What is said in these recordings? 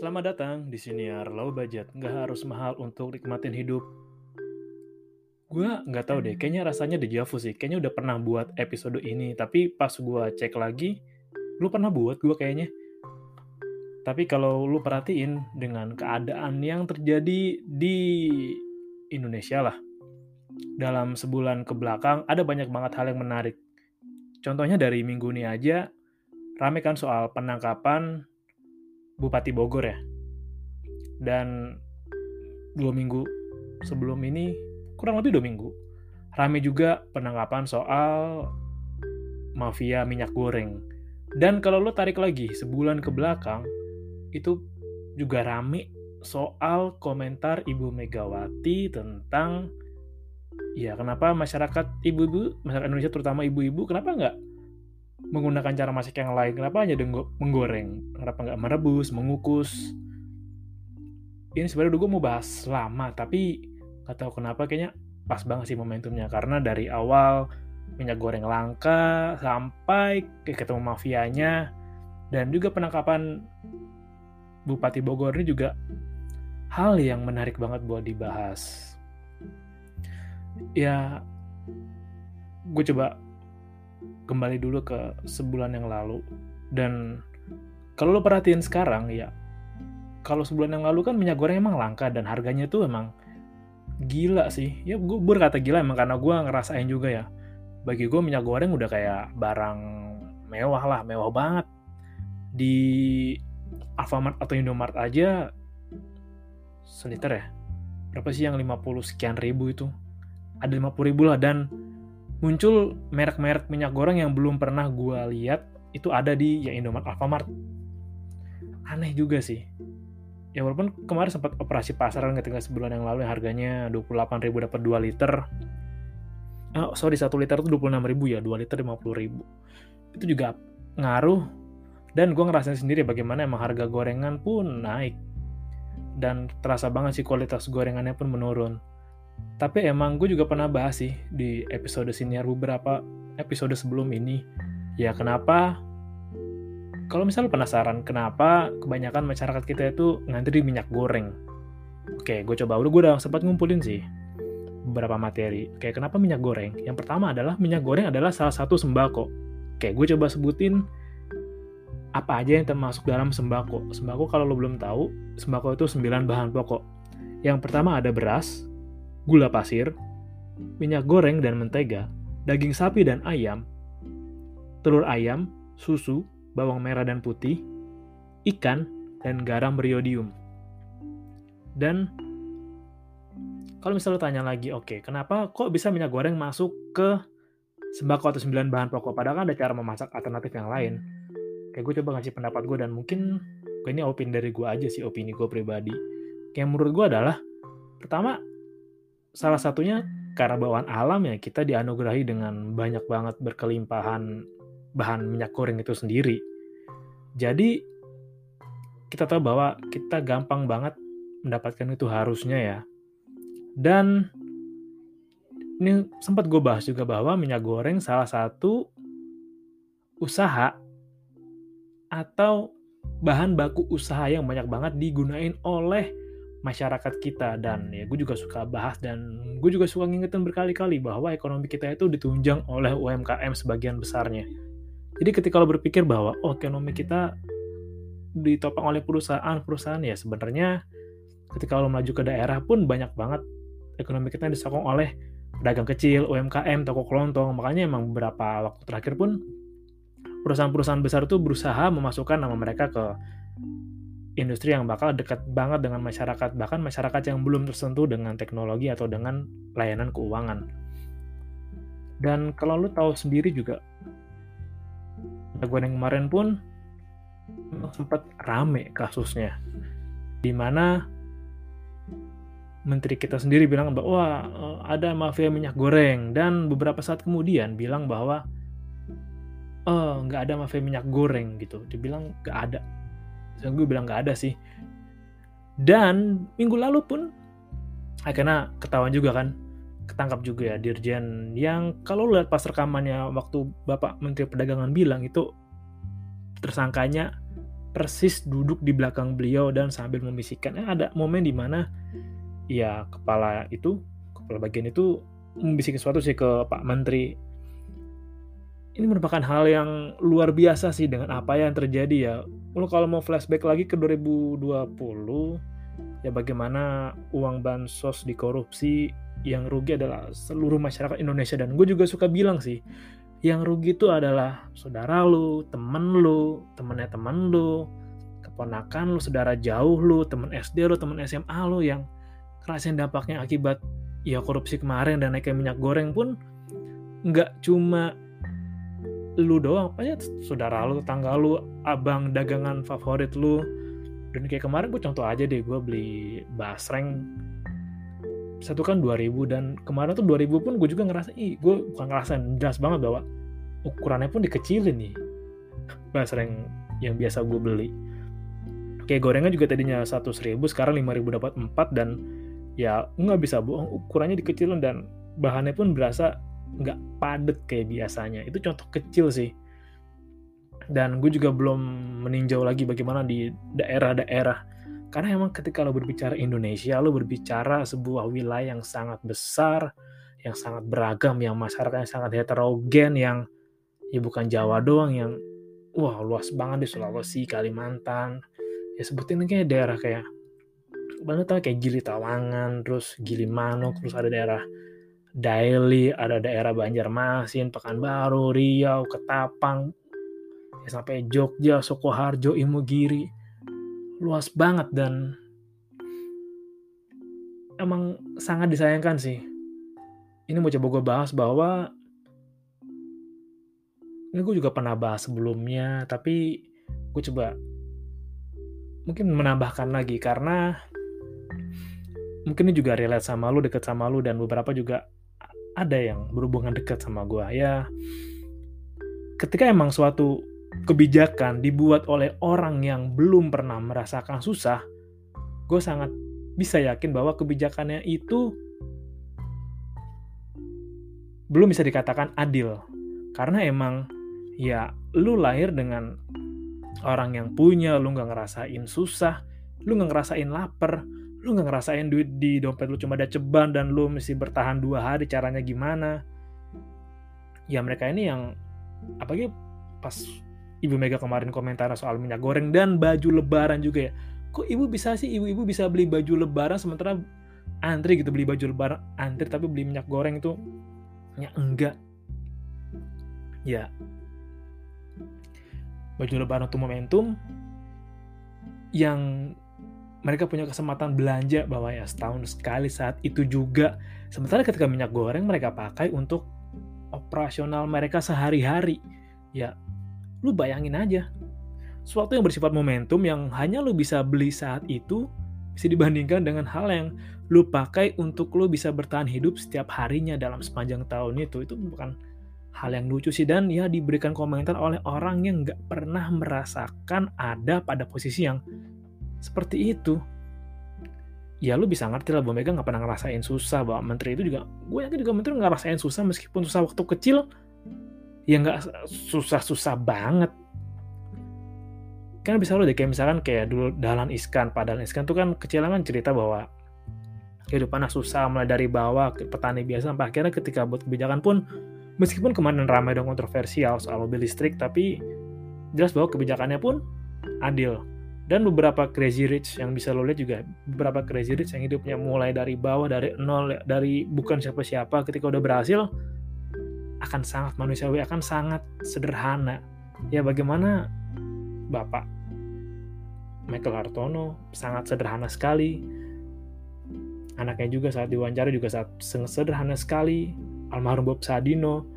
Selamat datang di siniar low budget, nggak harus mahal untuk nikmatin hidup. Gue nggak tahu deh, kayaknya rasanya deja vu sih. Kayaknya udah pernah buat episode ini, tapi pas gue cek lagi, lu pernah buat gue kayaknya. Tapi kalau lu perhatiin dengan keadaan yang terjadi di Indonesia lah, dalam sebulan ke belakang ada banyak banget hal yang menarik. Contohnya dari minggu ini aja, rame kan soal penangkapan Bupati Bogor ya. Dan dua minggu sebelum ini, kurang lebih dua minggu, rame juga penangkapan soal mafia minyak goreng. Dan kalau lo tarik lagi sebulan ke belakang, itu juga rame soal komentar Ibu Megawati tentang ya kenapa masyarakat ibu-ibu, masyarakat Indonesia terutama ibu-ibu, kenapa nggak menggunakan cara masak yang lain? Kenapa hanya menggoreng? Kenapa nggak merebus, mengukus? Ini sebenarnya gue mau bahas lama, tapi nggak tahu kenapa kayaknya pas banget sih momentumnya. Karena dari awal minyak goreng langka sampai ke ketemu mafianya dan juga penangkapan Bupati Bogor ini juga hal yang menarik banget buat dibahas. Ya, gue coba kembali dulu ke sebulan yang lalu. Dan kalau lo perhatiin sekarang ya, kalau sebulan yang lalu kan minyak goreng emang langka dan harganya tuh emang gila sih. Ya gue berkata gila emang karena gue ngerasain juga ya. Bagi gue minyak goreng udah kayak barang mewah lah, mewah banget. Di Alfamart atau Indomart aja seliter ya berapa sih yang 50 sekian ribu itu ada 50 ribu lah dan muncul merek-merek minyak goreng yang belum pernah gue lihat itu ada di ya Indomart Alfamart. Aneh juga sih. Ya walaupun kemarin sempat operasi pasaran ketika sebulan yang lalu yang harganya 28 ribu dapat 2 liter. Oh sorry 1 liter itu 26 ribu ya 2 liter 50 ribu. Itu juga ngaruh. Dan gue ngerasain sendiri bagaimana emang harga gorengan pun naik. Dan terasa banget sih kualitas gorengannya pun menurun tapi emang gue juga pernah bahas sih di episode senior beberapa episode sebelum ini. Ya kenapa? Kalau misalnya penasaran kenapa kebanyakan masyarakat kita itu ngantri minyak goreng? Oke gue coba udah gue udah sempat ngumpulin sih beberapa materi. Kayak kenapa minyak goreng? Yang pertama adalah minyak goreng adalah salah satu sembako. Oke gue coba sebutin apa aja yang termasuk dalam sembako. Sembako kalau lo belum tahu, sembako itu 9 bahan pokok. Yang pertama ada beras, gula pasir, minyak goreng dan mentega, daging sapi dan ayam, telur ayam, susu, bawang merah dan putih, ikan, dan garam beriodium. Dan kalau misalnya lo tanya lagi, oke, okay, kenapa kok bisa minyak goreng masuk ke sembako atau 9 bahan pokok? Padahal kan ada cara memasak alternatif yang lain kayak gue coba ngasih pendapat gue dan mungkin ini opini dari gue aja sih opini gue pribadi kayak menurut gue adalah pertama salah satunya karena bawaan alam ya kita dianugerahi dengan banyak banget berkelimpahan bahan minyak goreng itu sendiri. Jadi kita tahu bahwa kita gampang banget mendapatkan itu harusnya ya. Dan ini sempat gue bahas juga bahwa minyak goreng salah satu usaha atau bahan baku usaha yang banyak banget digunain oleh masyarakat kita. Dan ya gue juga suka bahas dan gue juga suka ngingetin berkali-kali bahwa ekonomi kita itu ditunjang oleh UMKM sebagian besarnya. Jadi ketika lo berpikir bahwa oh ekonomi kita ditopang oleh perusahaan-perusahaan ya sebenarnya ketika lo maju ke daerah pun banyak banget ekonomi kita disokong oleh pedagang kecil, UMKM, toko kelontong. Makanya emang beberapa waktu terakhir pun perusahaan-perusahaan besar itu berusaha memasukkan nama mereka ke industri yang bakal dekat banget dengan masyarakat, bahkan masyarakat yang belum tersentuh dengan teknologi atau dengan layanan keuangan. Dan kalau lo tahu sendiri juga, gue yang kemarin pun sempat rame kasusnya, di mana menteri kita sendiri bilang bahwa eh, ada mafia minyak goreng. Dan beberapa saat kemudian bilang bahwa oh nggak ada mafia minyak goreng gitu. Dibilang nggak ada dan gue bilang nggak ada sih. Dan minggu lalu pun akhirnya ketahuan juga kan ketangkap juga ya dirjen. Yang kalau lihat pas rekamannya waktu bapak menteri perdagangan bilang itu tersangkanya persis duduk di belakang beliau dan sambil membisikkan. Eh, ada momen di mana ya kepala itu kepala bagian itu membisiki sesuatu sih ke Pak Menteri. Ini merupakan hal yang luar biasa sih dengan apa yang terjadi ya. Lo kalau mau flashback lagi ke 2020 ya bagaimana uang bansos dikorupsi yang rugi adalah seluruh masyarakat Indonesia. Dan gue juga suka bilang sih yang rugi itu adalah saudara lu, temen lu, temennya temen lu, keponakan lu, saudara jauh lu, temen SD lu, temen SMA lu yang ngerasain dampaknya akibat ya korupsi kemarin dan naiknya minyak goreng pun nggak cuma lu doang apa ya saudara lu tetangga lu abang dagangan favorit lu. Dan kayak kemarin gue contoh aja deh gue beli basreng. Satu kan 2000 dan kemarin tuh 2000 pun gue juga ngerasa ih gue bukan ngerasain jelas banget bahwa ukurannya pun dikecilin nih. Basreng yang biasa gue beli. Kayak gorengnya juga tadinya seribu sekarang 5000 dapat 4 dan ya nggak bisa bohong ukurannya dikecilin dan bahannya pun berasa nggak padet kayak biasanya. Itu contoh kecil sih dan gue juga belum meninjau lagi bagaimana di daerah-daerah. Karena emang ketika lo berbicara Indonesia lo berbicara sebuah wilayah yang sangat besar yang sangat beragam yang masyarakatnya sangat heterogen yang ya bukan Jawa doang yang wah luas banget di Sulawesi Kalimantan. Ya sebutin kayak daerah kayak banget tau kayak Gili Tawangan, terus Gili Manuk, terus ada daerah Daily, ada daerah Banjarmasin, Pekanbaru, Riau, Ketapang, sampai Jogja, Sukoharjo, Imogiri. Luas banget dan emang sangat disayangkan sih. Ini mau coba gue bahas bahwa ini gue juga pernah bahas sebelumnya, tapi gue coba mungkin menambahkan lagi karena mungkin ini juga relate sama lu, deket sama lu, dan beberapa juga ada yang berhubungan dekat sama gue. Ya, ketika emang suatu kebijakan dibuat oleh orang yang belum pernah merasakan susah, gue sangat bisa yakin bahwa kebijakannya itu belum bisa dikatakan adil. Karena emang ya lu lahir dengan orang yang punya, lu nggak ngerasain susah, lu nggak ngerasain lapar, lu nggak ngerasain duit di dompet lu cuma ada ceban dan lu mesti bertahan dua hari caranya gimana ya mereka ini yang apalagi pas ibu Mega kemarin komentar soal minyak goreng dan baju lebaran juga ya kok ibu bisa sih ibu-ibu bisa beli baju lebaran sementara antri gitu beli baju lebaran antri tapi beli minyak goreng itu ya enggak ya baju lebaran itu momentum yang mereka punya kesempatan belanja bahwa ya setahun sekali saat itu juga. Sementara ketika minyak goreng mereka pakai untuk operasional mereka sehari-hari. Ya, lu bayangin aja. Suatu yang bersifat momentum yang hanya lu bisa beli saat itu bisa dibandingkan dengan hal yang lu pakai untuk lu bisa bertahan hidup setiap harinya dalam sepanjang tahun itu. Itu bukan hal yang lucu sih dan ya diberikan komentar oleh orang yang nggak pernah merasakan ada pada posisi yang seperti itu ya lu bisa ngerti lah Bu Mega nggak pernah ngerasain susah bahwa menteri itu juga gue yakin juga menteri nggak ngerasain susah meskipun susah waktu kecil ya nggak susah-susah banget. Kan bisa lo deh kayak misalkan kayak dulu Dalan Iskan Padahal Iskan tuh kan kecilan kan cerita bahwa kehidupannya susah mulai dari bawah ke petani biasa sampai akhirnya ketika buat kebijakan pun meskipun kemarin ramai dan kontroversial soal mobil listrik tapi jelas bahwa kebijakannya pun adil. Dan beberapa crazy rich yang bisa lo lihat juga beberapa crazy rich yang hidupnya mulai dari bawah dari nol dari bukan siapa-siapa ketika udah berhasil akan sangat manusiawi akan sangat sederhana. Ya bagaimana bapak Michael Hartono sangat sederhana sekali. Anaknya juga saat diwawancara juga saat sederhana sekali. Almarhum Bob Sadino.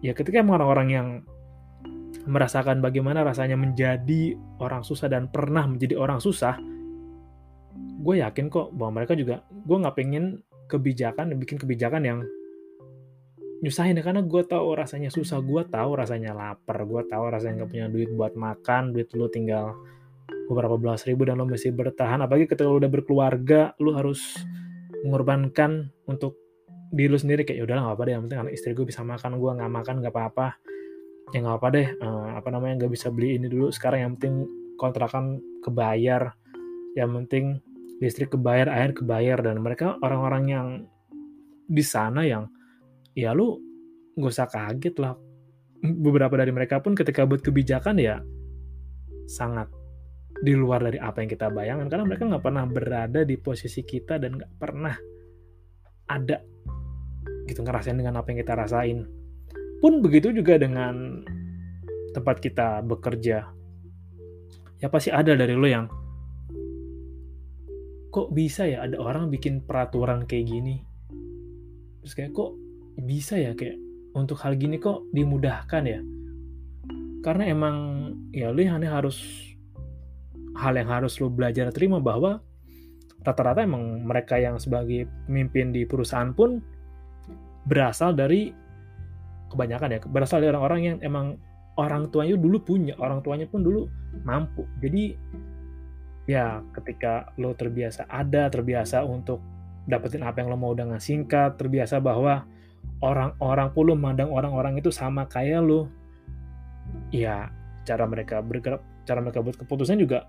Ya ketika orang-orang yang merasakan bagaimana rasanya menjadi orang susah dan pernah menjadi orang susah, gue yakin kok bahwa mereka juga, gue nggak pengen kebijakan, bikin kebijakan yang nyusahin ya karena gue tahu rasanya susah, gue tahu rasanya lapar, gue tahu rasanya nggak punya duit buat makan, duit lu tinggal beberapa belas ribu dan lo mesti bertahan, apalagi ketika lo udah berkeluarga, lo harus mengorbankan untuk diri lu sendiri kayak ya udahlah nggak apa deh yang penting anak istri gue bisa makan gue nggak makan nggak apa-apa. Ya nggak apa deh uh, apa namanya nggak bisa beli ini dulu. Sekarang yang penting kontrakan kebayar yang penting listrik kebayar air kebayar dan mereka orang-orang yang di sana yang ya lu nggak usah kaget lah beberapa dari mereka pun ketika buat kebijakan ya sangat di luar dari apa yang kita bayangkan karena mereka nggak pernah berada di posisi kita dan nggak pernah ada gitu ngerasain dengan apa yang kita rasain pun begitu juga dengan tempat kita bekerja. Ya pasti ada dari lo yang kok bisa ya ada orang bikin peraturan kayak gini. Terus kayak kok bisa ya kayak untuk hal gini kok dimudahkan ya. Karena emang ya lo yang harus hal yang harus lo belajar terima bahwa rata-rata emang mereka yang sebagai pemimpin di perusahaan pun berasal dari kebanyakan ya berasal dari orang-orang yang emang orang tuanya dulu punya orang tuanya pun dulu mampu jadi ya ketika lo terbiasa ada terbiasa untuk dapetin apa yang lo mau dengan singkat terbiasa bahwa orang-orang pun lo memandang orang-orang itu sama kayak lo ya cara mereka bergerak cara mereka buat keputusan juga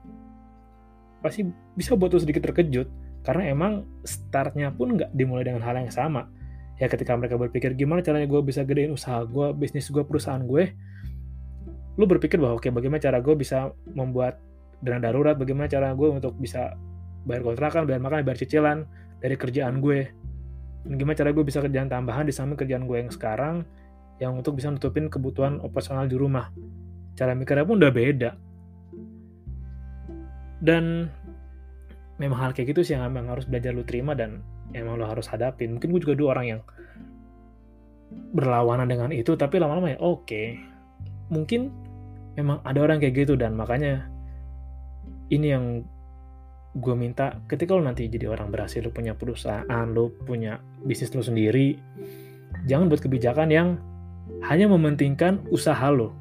pasti bisa buat lo sedikit terkejut. Karena emang startnya pun nggak dimulai dengan hal yang sama. Ya ketika mereka berpikir gimana caranya gue bisa gedein usaha gue bisnis gue perusahaan gue? Lu berpikir bahwa oke okay, bagaimana cara gue bisa membuat dana darurat? Bagaimana cara gue untuk bisa bayar kontrakan bayar makan bayar cicilan dari kerjaan gue dan gimana cara gue bisa kerjaan tambahan di samping kerjaan gue yang sekarang yang untuk bisa nutupin kebutuhan operasional di rumah. Cara mikirnya pun udah beda. Dan memang hal kayak gitu sih yang memang harus belajar lu terima dan emang lo harus hadapin. Mungkin gue juga dulu orang yang berlawanan dengan itu tapi lama-lama ya oke. Okay. mungkin memang ada orang kayak gitu dan makanya ini yang gue minta ketika lo nanti jadi orang berhasil lo punya perusahaan lo punya bisnis lo sendiri jangan buat kebijakan yang hanya mementingkan usaha lo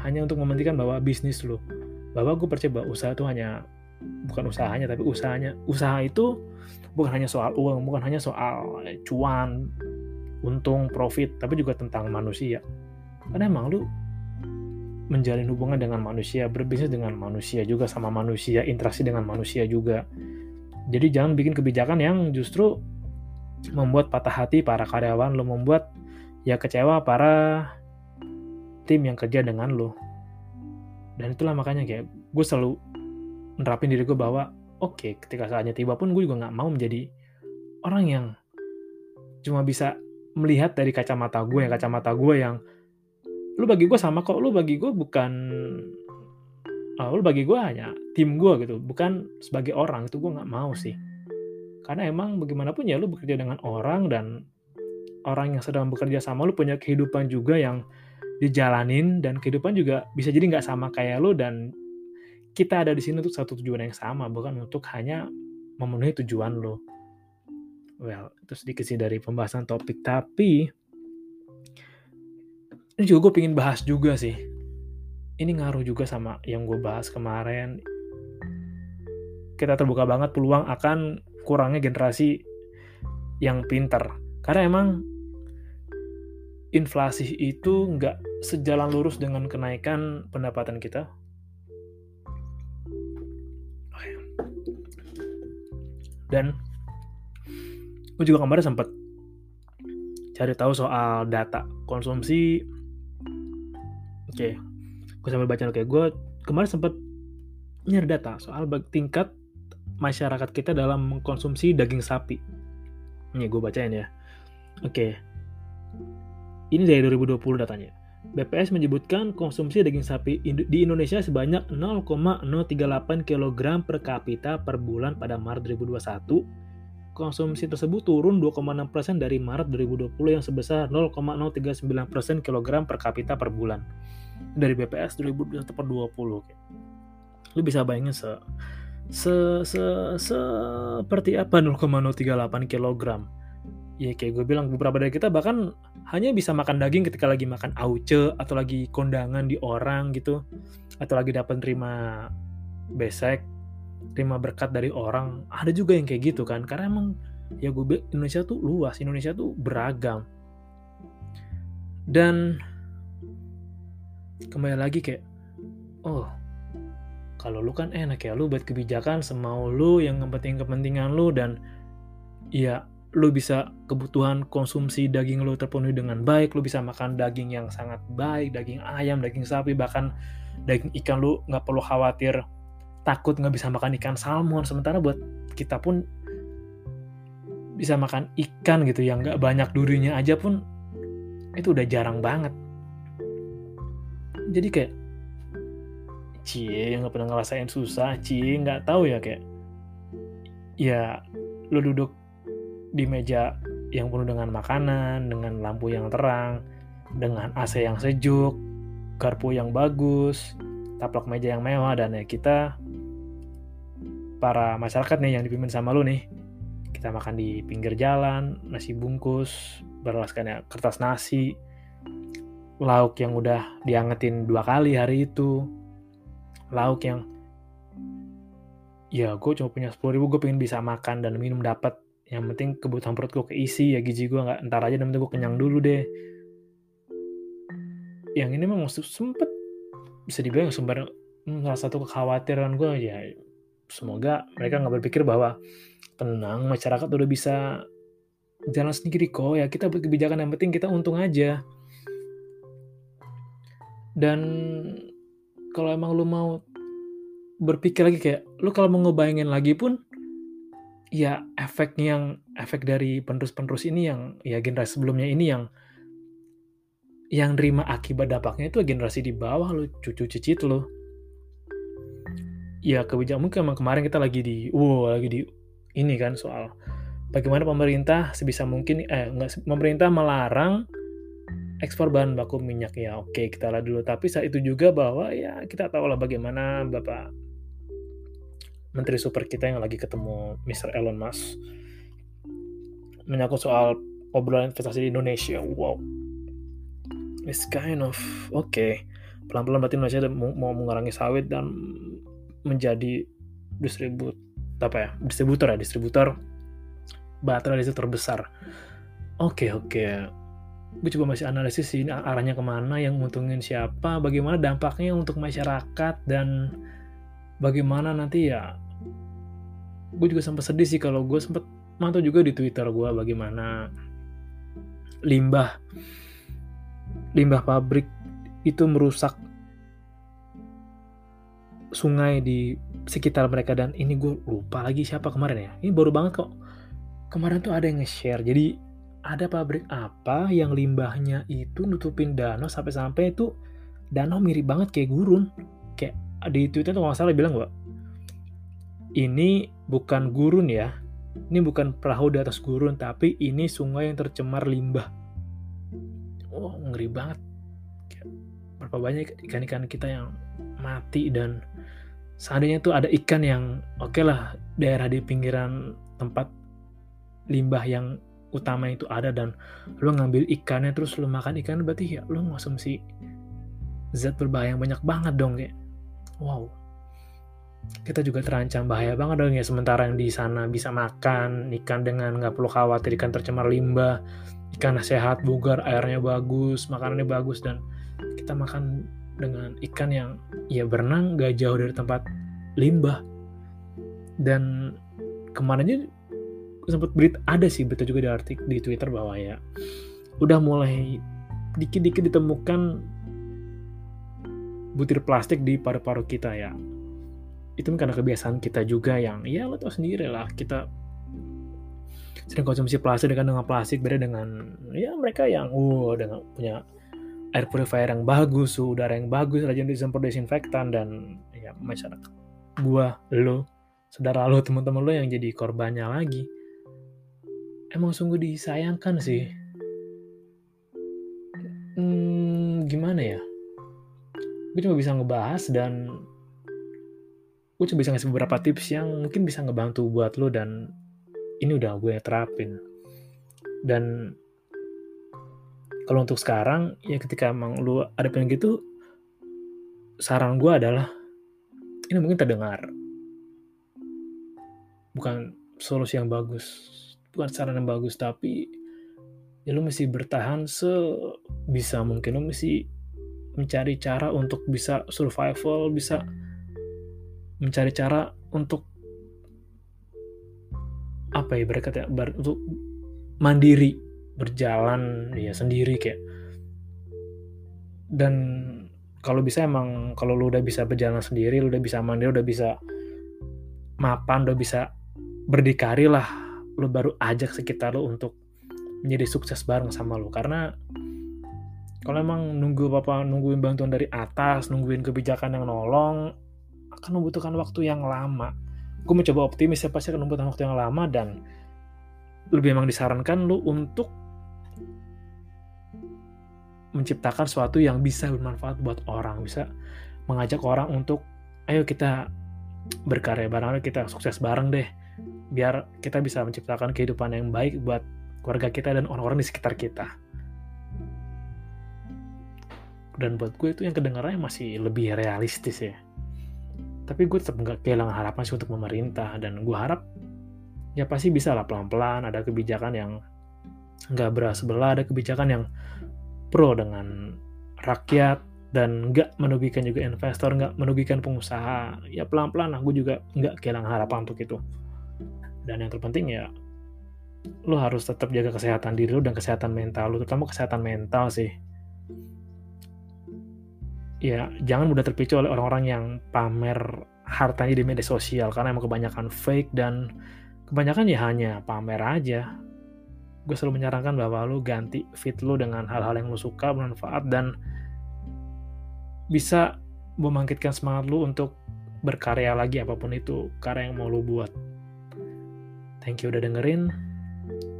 hanya untuk mementingkan bahwa bisnis lo bahwa gue percaya bahwa usaha itu hanya bukan usahanya tapi usahanya. Usaha itu bukan hanya soal uang bukan hanya soal cuan untung profit tapi juga tentang manusia. Karena emang lu menjalin hubungan dengan manusia berbisnis dengan manusia juga sama manusia interaksi dengan manusia juga. Jadi jangan bikin kebijakan yang justru membuat patah hati para karyawan lo membuat ya kecewa para tim yang kerja dengan lo. Dan itulah makanya kayak gue selalu nerapin diri gue bahwa oke okay, ketika saatnya tiba pun gue juga nggak mau menjadi orang yang cuma bisa melihat dari kacamata gue yang kacamata gue yang lu bagi gue sama kok lu bagi gue bukan uh, lu bagi gue hanya tim gue gitu bukan sebagai orang itu gue nggak mau sih karena emang bagaimanapun ya lu bekerja dengan orang dan orang yang sedang bekerja sama lu punya kehidupan juga yang dijalanin dan kehidupan juga bisa jadi nggak sama kayak lu dan kita ada di sini untuk satu tujuan yang sama, bukan untuk hanya memenuhi tujuan lo. Well, itu sedikit sih dari pembahasan topik, tapi ini juga gue pengen bahas juga sih. Ini ngaruh juga sama yang gue bahas kemarin. Kita terbuka banget peluang akan kurangnya generasi yang pinter. Karena emang inflasi itu nggak sejalan lurus dengan kenaikan pendapatan kita, dan gue juga kemarin sempat cari tahu soal data konsumsi oke okay. gue sambil baca oke okay. gue kemarin sempat nyari data soal tingkat masyarakat kita dalam mengkonsumsi daging sapi ini gue bacain ya oke okay. ini dari 2020 datanya BPS menyebutkan konsumsi daging sapi di Indonesia sebanyak 0,038 kg per kapita per bulan pada Maret 2021 konsumsi tersebut turun 2,6% dari Maret 2020 yang sebesar 0,039% kilogram per kapita per bulan dari BPS 2021 per 20. Lu bisa bayangin se se se seperti apa 0,038 kilogram. Ya kayak gue bilang beberapa dari kita bahkan hanya bisa makan daging ketika lagi makan auce atau lagi kondangan di orang gitu atau lagi dapat terima besek terima berkat dari orang ada juga yang kayak gitu kan karena emang ya gue Indonesia tuh luas Indonesia tuh beragam dan kembali lagi kayak oh kalau lu kan enak ya lu buat kebijakan semau lu yang penting kepentingan lu dan ya lu bisa kebutuhan konsumsi daging lu terpenuhi dengan baik lu bisa makan daging yang sangat baik daging ayam daging sapi bahkan daging ikan lu nggak perlu khawatir takut nggak bisa makan ikan salmon. Sementara buat kita pun bisa makan ikan gitu yang nggak banyak durinya aja pun itu udah jarang banget jadi kayak cie nggak pernah ngerasain susah cie nggak tahu ya kayak ya lu duduk di meja yang penuh dengan makanan dengan lampu yang terang dengan AC yang sejuk garpu yang bagus taplak meja yang mewah dan ya kita para masyarakat nih yang dipimpin sama lu nih kita makan di pinggir jalan nasi bungkus beralaskan ya kertas nasi lauk yang udah diangetin dua kali hari itu. Lauk yang ya gue cuma punya sepuluh ribu gue pengen bisa makan dan minum dapat. Yang penting kebutuhan perut gue keisi ya gizi gue nggak entar aja nanti gue kenyang dulu deh. Yang ini memang sempet bisa dibilang sumber hmm, salah satu kekhawatiran gue ya semoga mereka nggak berpikir bahwa tenang masyarakat udah bisa jalan sendiri kok. Ya kita buat kebijakan yang penting kita untung aja dan kalau emang lu mau berpikir lagi kayak lu kalau mau ngebayangin lagi pun ya efek yang efek dari penerus-penerus ini yang ya generasi sebelumnya ini yang yang terima akibat dampaknya itu generasi di bawah lo cucu cicit lo ya kebijakan mungkin emang kemarin kita lagi di wow lagi di ini kan soal bagaimana pemerintah sebisa mungkin eh enggak pemerintah melarang ekspor bahan baku minyak ya oke kita lah dulu. Tapi saat itu juga bahwa ya kita tahu lah bagaimana bapak menteri super kita yang lagi ketemu Mr. Elon Musk menyangkut soal obrolan investasi di Indonesia. Wow. It's kind of oke. Okay. pelan-pelan berarti Indonesia mau, mengurangi sawit dan menjadi distribut apa ya distributor ya distributor baterai itu terbesar. Oke oke gue coba masih analisis sih arahnya ke mana yang untungin siapa bagaimana dampaknya untuk masyarakat dan bagaimana nanti ya gue juga sempat sedih sih kalau gue sempat mantau juga di twitter gue bagaimana limbah limbah pabrik itu merusak sungai di sekitar mereka dan ini gue lupa lagi siapa kemarin ya. Ini baru banget kok. Kemarin tuh ada yang nge-share jadi ada pabrik apa yang limbahnya itu nutupin danau sampai-sampai itu danau mirip banget kayak gurun? Kayak di Twitter tuh nggak salah bilang gue ini bukan gurun ya. Ini bukan perahu di atas gurun tapi ini sungai yang tercemar limbah. Oh ngeri banget. Berapa banyak ikan-ikan kita yang mati dan seandainya tuh ada ikan yang oke okay lah daerah di pinggiran tempat limbah yang utama itu ada dan lo ngambil ikannya terus lo makan ikan berarti ya lo ngonsumsi zat berbahaya yang banyak banget dong kayak wow. Kita juga terancam bahaya banget dong ya. Sementara yang di sana bisa makan ikan dengan nggak perlu khawatir ikan tercemar limbah ikan sehat bugar airnya bagus makanannya bagus dan kita makan dengan ikan yang ya berenang gak jauh dari tempat limbah. Dan kemarinnya sempat berita ada sih berita juga di artik di Twitter bahwa ya udah mulai dikit-dikit ditemukan butir plastik di paru-paru kita ya itu kan karena kebiasaan kita juga yang ya lo tau sendiri lah kita sering konsumsi plastik dengan dengan plastik beda dengan ya mereka yang uh dengan punya air purifier yang bagus, udara yang bagus, rajin disemprot desinfektan dan ya masyarakat gua, lo, saudara lo, teman-teman lo yang jadi korbannya lagi. Emang sungguh disayangkan sih. Hmm, gimana ya? Gue cuma bisa ngebahas dan gue cuma bisa ngasih beberapa tips yang mungkin bisa ngebantu buat lo dan ini udah gue terapin. Dan kalau untuk sekarang ya ketika emang lu ada pengen gitu saran gue adalah ini mungkin terdengar bukan solusi yang bagus bukan saran yang bagus tapi ya lu mesti bertahan sebisa mungkin. Lu mesti mencari cara untuk bisa survival bisa mencari cara untuk apa ya berkat ya ber, untuk mandiri berjalan ya sendiri kayak. Dan kalau bisa emang kalau lu udah bisa berjalan sendiri lu udah bisa mandiri udah bisa mapan udah bisa berdikari lah lu baru ajak sekitar lu untuk menjadi sukses bareng sama lu karena kalau emang nunggu apa nungguin bantuan dari atas nungguin kebijakan yang nolong akan membutuhkan waktu yang lama. Gue mencoba optimis ya pasti akan membutuhkan waktu yang lama dan lebih emang disarankan lu untuk menciptakan sesuatu yang bisa bermanfaat buat orang, bisa mengajak orang untuk ayo kita berkarya bareng, kita sukses bareng deh, biar kita bisa menciptakan kehidupan yang baik buat keluarga kita dan orang-orang di sekitar kita. Dan buat gue itu yang kedengarannya masih lebih realistis ya. Tapi gue tetap nggak kehilangan harapan sih untuk pemerintah dan gue harap ya pasti bisa lah pelan-pelan ada kebijakan yang nggak beras sebelah, ada kebijakan yang pro dengan rakyat dan nggak merugikan juga investor, nggak merugikan pengusaha. Ya pelan-pelan aku juga nggak kehilangan harapan untuk itu. Dan yang terpenting ya lo harus tetap jaga kesehatan diri lo dan kesehatan mental lo, terutama kesehatan mental sih. Ya, jangan mudah terpicu oleh orang-orang yang pamer hartanya di media sosial karena emang kebanyakan fake dan kebanyakan ya hanya pamer aja gue selalu menyarankan bahwa lu ganti fit lu dengan hal-hal yang lu suka, bermanfaat, dan bisa membangkitkan semangat lu untuk berkarya lagi apa pun itu karya yang mau lu buat. Thank you udah dengerin,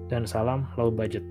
dan salam low budget.